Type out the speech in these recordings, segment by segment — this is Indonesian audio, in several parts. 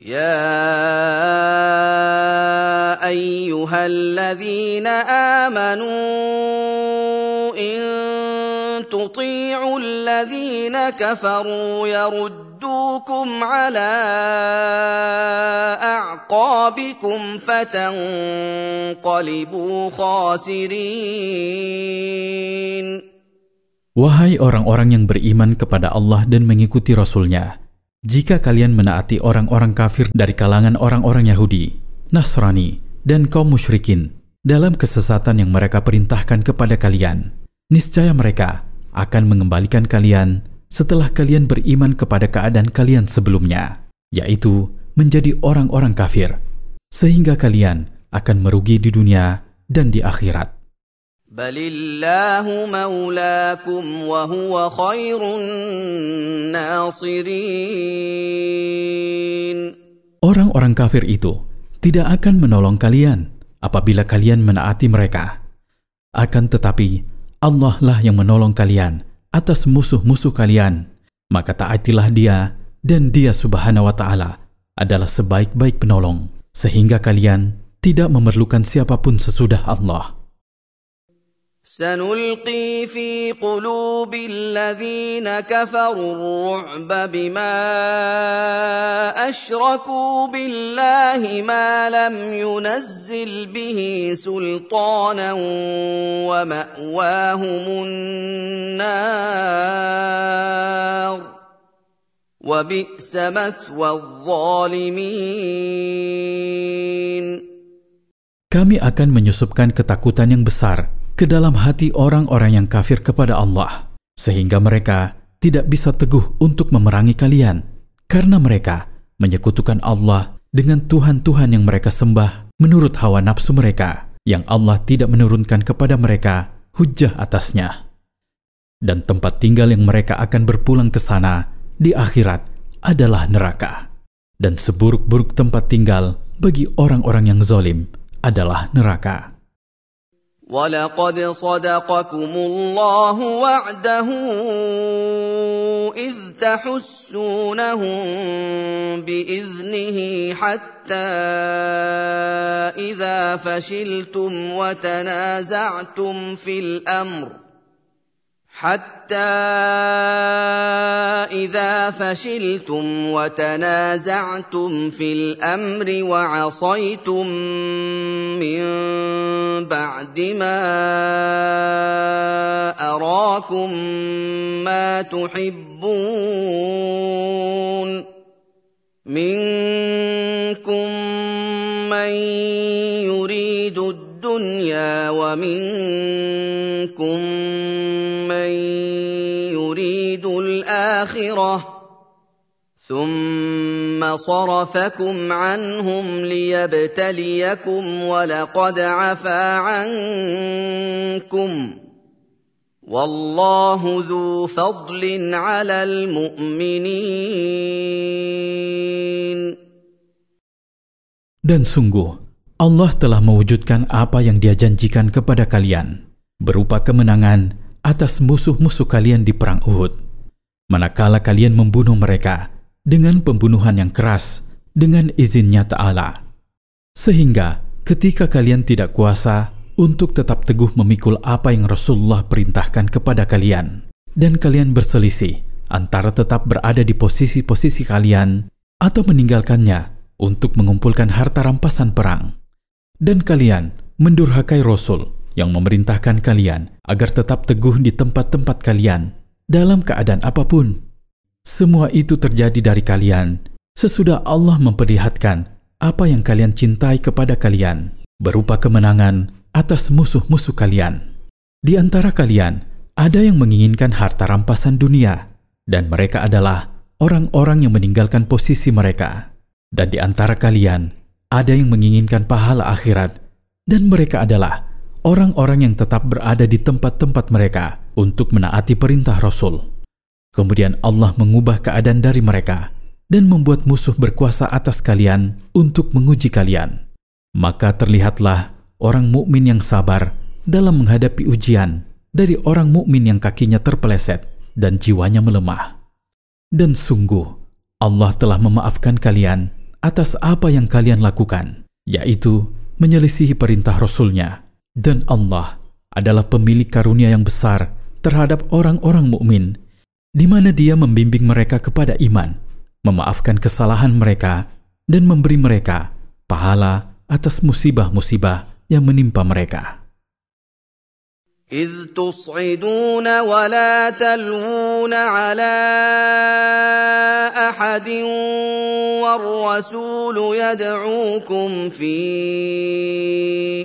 يا ايها الذين امنوا ان تطيعوا الذين كفروا يردوكم على اعقابكم فتنقلبوا خاسرين Wahai orang-orang yang beriman kepada Allah dan mengikuti Rasul-Nya, jika kalian menaati orang-orang kafir dari kalangan orang-orang Yahudi, Nasrani, dan kaum musyrikin dalam kesesatan yang mereka perintahkan kepada kalian, niscaya mereka akan mengembalikan kalian setelah kalian beriman kepada keadaan kalian sebelumnya, yaitu menjadi orang-orang kafir, sehingga kalian akan merugi di dunia dan di akhirat. بل الله مولاكم وهو خير الناصرين Orang-orang kafir itu tidak akan menolong kalian apabila kalian menaati mereka. Akan tetapi, Allah lah yang menolong kalian atas musuh-musuh kalian. Maka taatilah dia dan dia subhanahu wa ta'ala adalah sebaik-baik penolong. Sehingga kalian tidak memerlukan siapapun sesudah Allah. سنلقي في قلوب الذين كفروا الرعب بما أشركوا بالله ما لم ينزل به سلطانا ومأواهم النار وبئس مثوى الظالمين. Kami akan menyusupkan ketakutan yang besar. Ke dalam hati orang-orang yang kafir kepada Allah, sehingga mereka tidak bisa teguh untuk memerangi kalian, karena mereka menyekutukan Allah dengan Tuhan-Tuhan yang mereka sembah menurut hawa nafsu mereka, yang Allah tidak menurunkan kepada mereka hujah atasnya. Dan tempat tinggal yang mereka akan berpulang ke sana di akhirat adalah neraka. Dan seburuk-buruk tempat tinggal bagi orang-orang yang zolim adalah neraka. ولقد صدقكم الله وعده اذ تحسونهم باذنه حتى اذا فشلتم وتنازعتم في الامر حتى إذا فشلتم وتنازعتم في الأمر وعصيتم من بعد ما أراكم ما تحبون منكم من يريد الدنيا ومنكم ثم صرفكم عنهم ليبتليكم ولقد عفا عنكم والله ذو فضل على المؤمنين Dan sungguh, Allah telah mewujudkan apa yang dia janjikan kepada kalian, berupa kemenangan atas musuh-musuh kalian di perang Uhud. Manakala kalian membunuh mereka dengan pembunuhan yang keras dengan izinnya Ta'ala. Sehingga ketika kalian tidak kuasa untuk tetap teguh memikul apa yang Rasulullah perintahkan kepada kalian, dan kalian berselisih antara tetap berada di posisi-posisi kalian atau meninggalkannya untuk mengumpulkan harta rampasan perang. Dan kalian mendurhakai Rasul yang memerintahkan kalian agar tetap teguh di tempat-tempat kalian dalam keadaan apa pun. Semua itu terjadi dari kalian sesudah Allah memperlihatkan apa yang kalian cintai kepada kalian berupa kemenangan atas musuh-musuh kalian. Di antara kalian ada yang menginginkan harta rampasan dunia dan mereka adalah orang-orang yang meninggalkan posisi mereka. Dan di antara kalian ada yang menginginkan pahala akhirat dan mereka adalah orang-orang yang tetap berada di tempat-tempat mereka untuk menaati perintah Rasul. Kemudian Allah mengubah keadaan dari mereka dan membuat musuh berkuasa atas kalian untuk menguji kalian. Maka terlihatlah orang mukmin yang sabar dalam menghadapi ujian dari orang mukmin yang kakinya terpeleset dan jiwanya melemah. Dan sungguh Allah telah memaafkan kalian atas apa yang kalian lakukan, yaitu menyelisihi perintah Rasulnya. Dan Allah adalah pemilik karunia yang besar terhadap orang-orang mukmin, di mana Dia membimbing mereka kepada iman, memaafkan kesalahan mereka, dan memberi mereka pahala atas musibah-musibah yang menimpa mereka. إذ تصعدون ولا تلوون على أحد والرسول يدعوكم في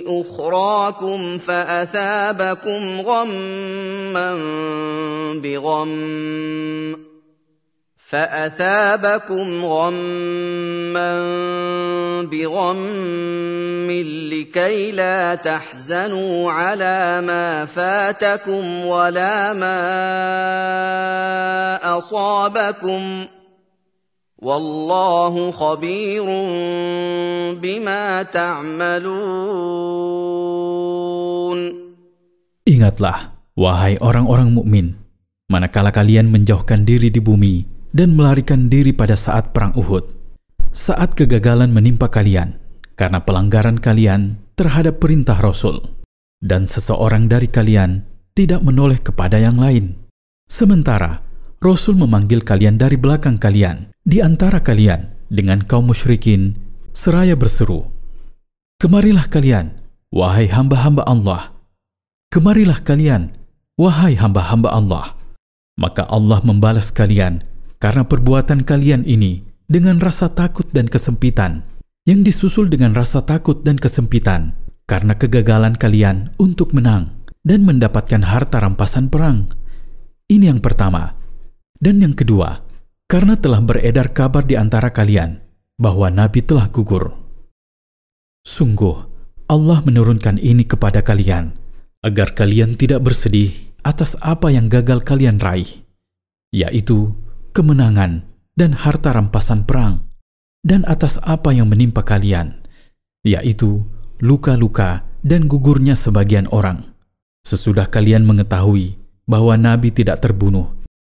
أخراكم فأثابكم غما بغم فأثابكم غما بغم لكي لا تحزنوا على ما فاتكم ولا ما أصابكم والله خبير بما تعملون Ingatlah, wahai orang-orang mukmin, manakala kalian menjauhkan diri di bumi dan melarikan diri pada saat perang Uhud. Saat kegagalan menimpa kalian karena pelanggaran kalian terhadap perintah Rasul, dan seseorang dari kalian tidak menoleh kepada yang lain. Sementara Rasul memanggil kalian dari belakang kalian, di antara kalian dengan kaum musyrikin, seraya berseru, Kemarilah kalian, wahai hamba-hamba Allah. Kemarilah kalian, wahai hamba-hamba Allah. Maka Allah membalas kalian karena perbuatan kalian ini dengan rasa takut dan kesempitan, yang disusul dengan rasa takut dan kesempitan karena kegagalan kalian untuk menang dan mendapatkan harta rampasan perang. Ini yang pertama. Dan yang kedua, karena telah beredar kabar di antara kalian bahwa Nabi telah gugur. Sungguh, Allah menurunkan ini kepada kalian agar kalian tidak bersedih atas apa yang gagal kalian raih, yaitu kemenangan, dan harta rampasan perang, dan atas apa yang menimpa kalian, yaitu luka-luka dan gugurnya sebagian orang. Sesudah kalian mengetahui bahwa Nabi tidak terbunuh,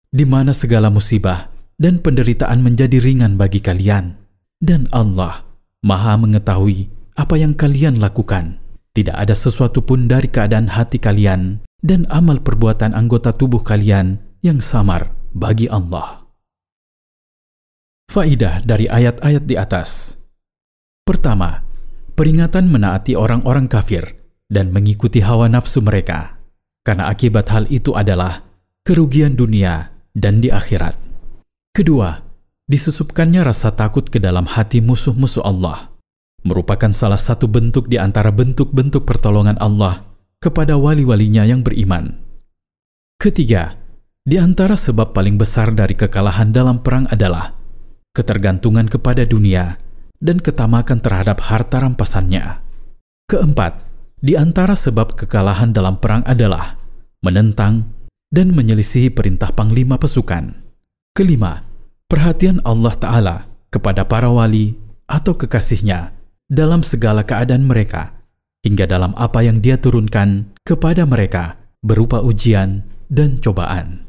di mana segala musibah dan penderitaan menjadi ringan bagi kalian, dan Allah Maha Mengetahui apa yang kalian lakukan. Tidak ada sesuatu pun dari keadaan hati kalian dan amal perbuatan anggota tubuh kalian yang samar bagi Allah. Faidah dari ayat-ayat di atas. Pertama, peringatan menaati orang-orang kafir dan mengikuti hawa nafsu mereka, karena akibat hal itu adalah kerugian dunia dan di akhirat. Kedua, disusupkannya rasa takut ke dalam hati musuh-musuh Allah, merupakan salah satu bentuk di antara bentuk-bentuk pertolongan Allah kepada wali-walinya yang beriman. Ketiga, di antara sebab paling besar dari kekalahan dalam perang adalah ketergantungan kepada dunia, dan ketamakan terhadap harta rampasannya. Keempat, di antara sebab kekalahan dalam perang adalah menentang dan menyelisihi perintah panglima pasukan. Kelima, perhatian Allah Ta'ala kepada para wali atau kekasihnya dalam segala keadaan mereka, hingga dalam apa yang dia turunkan kepada mereka berupa ujian dan cobaan.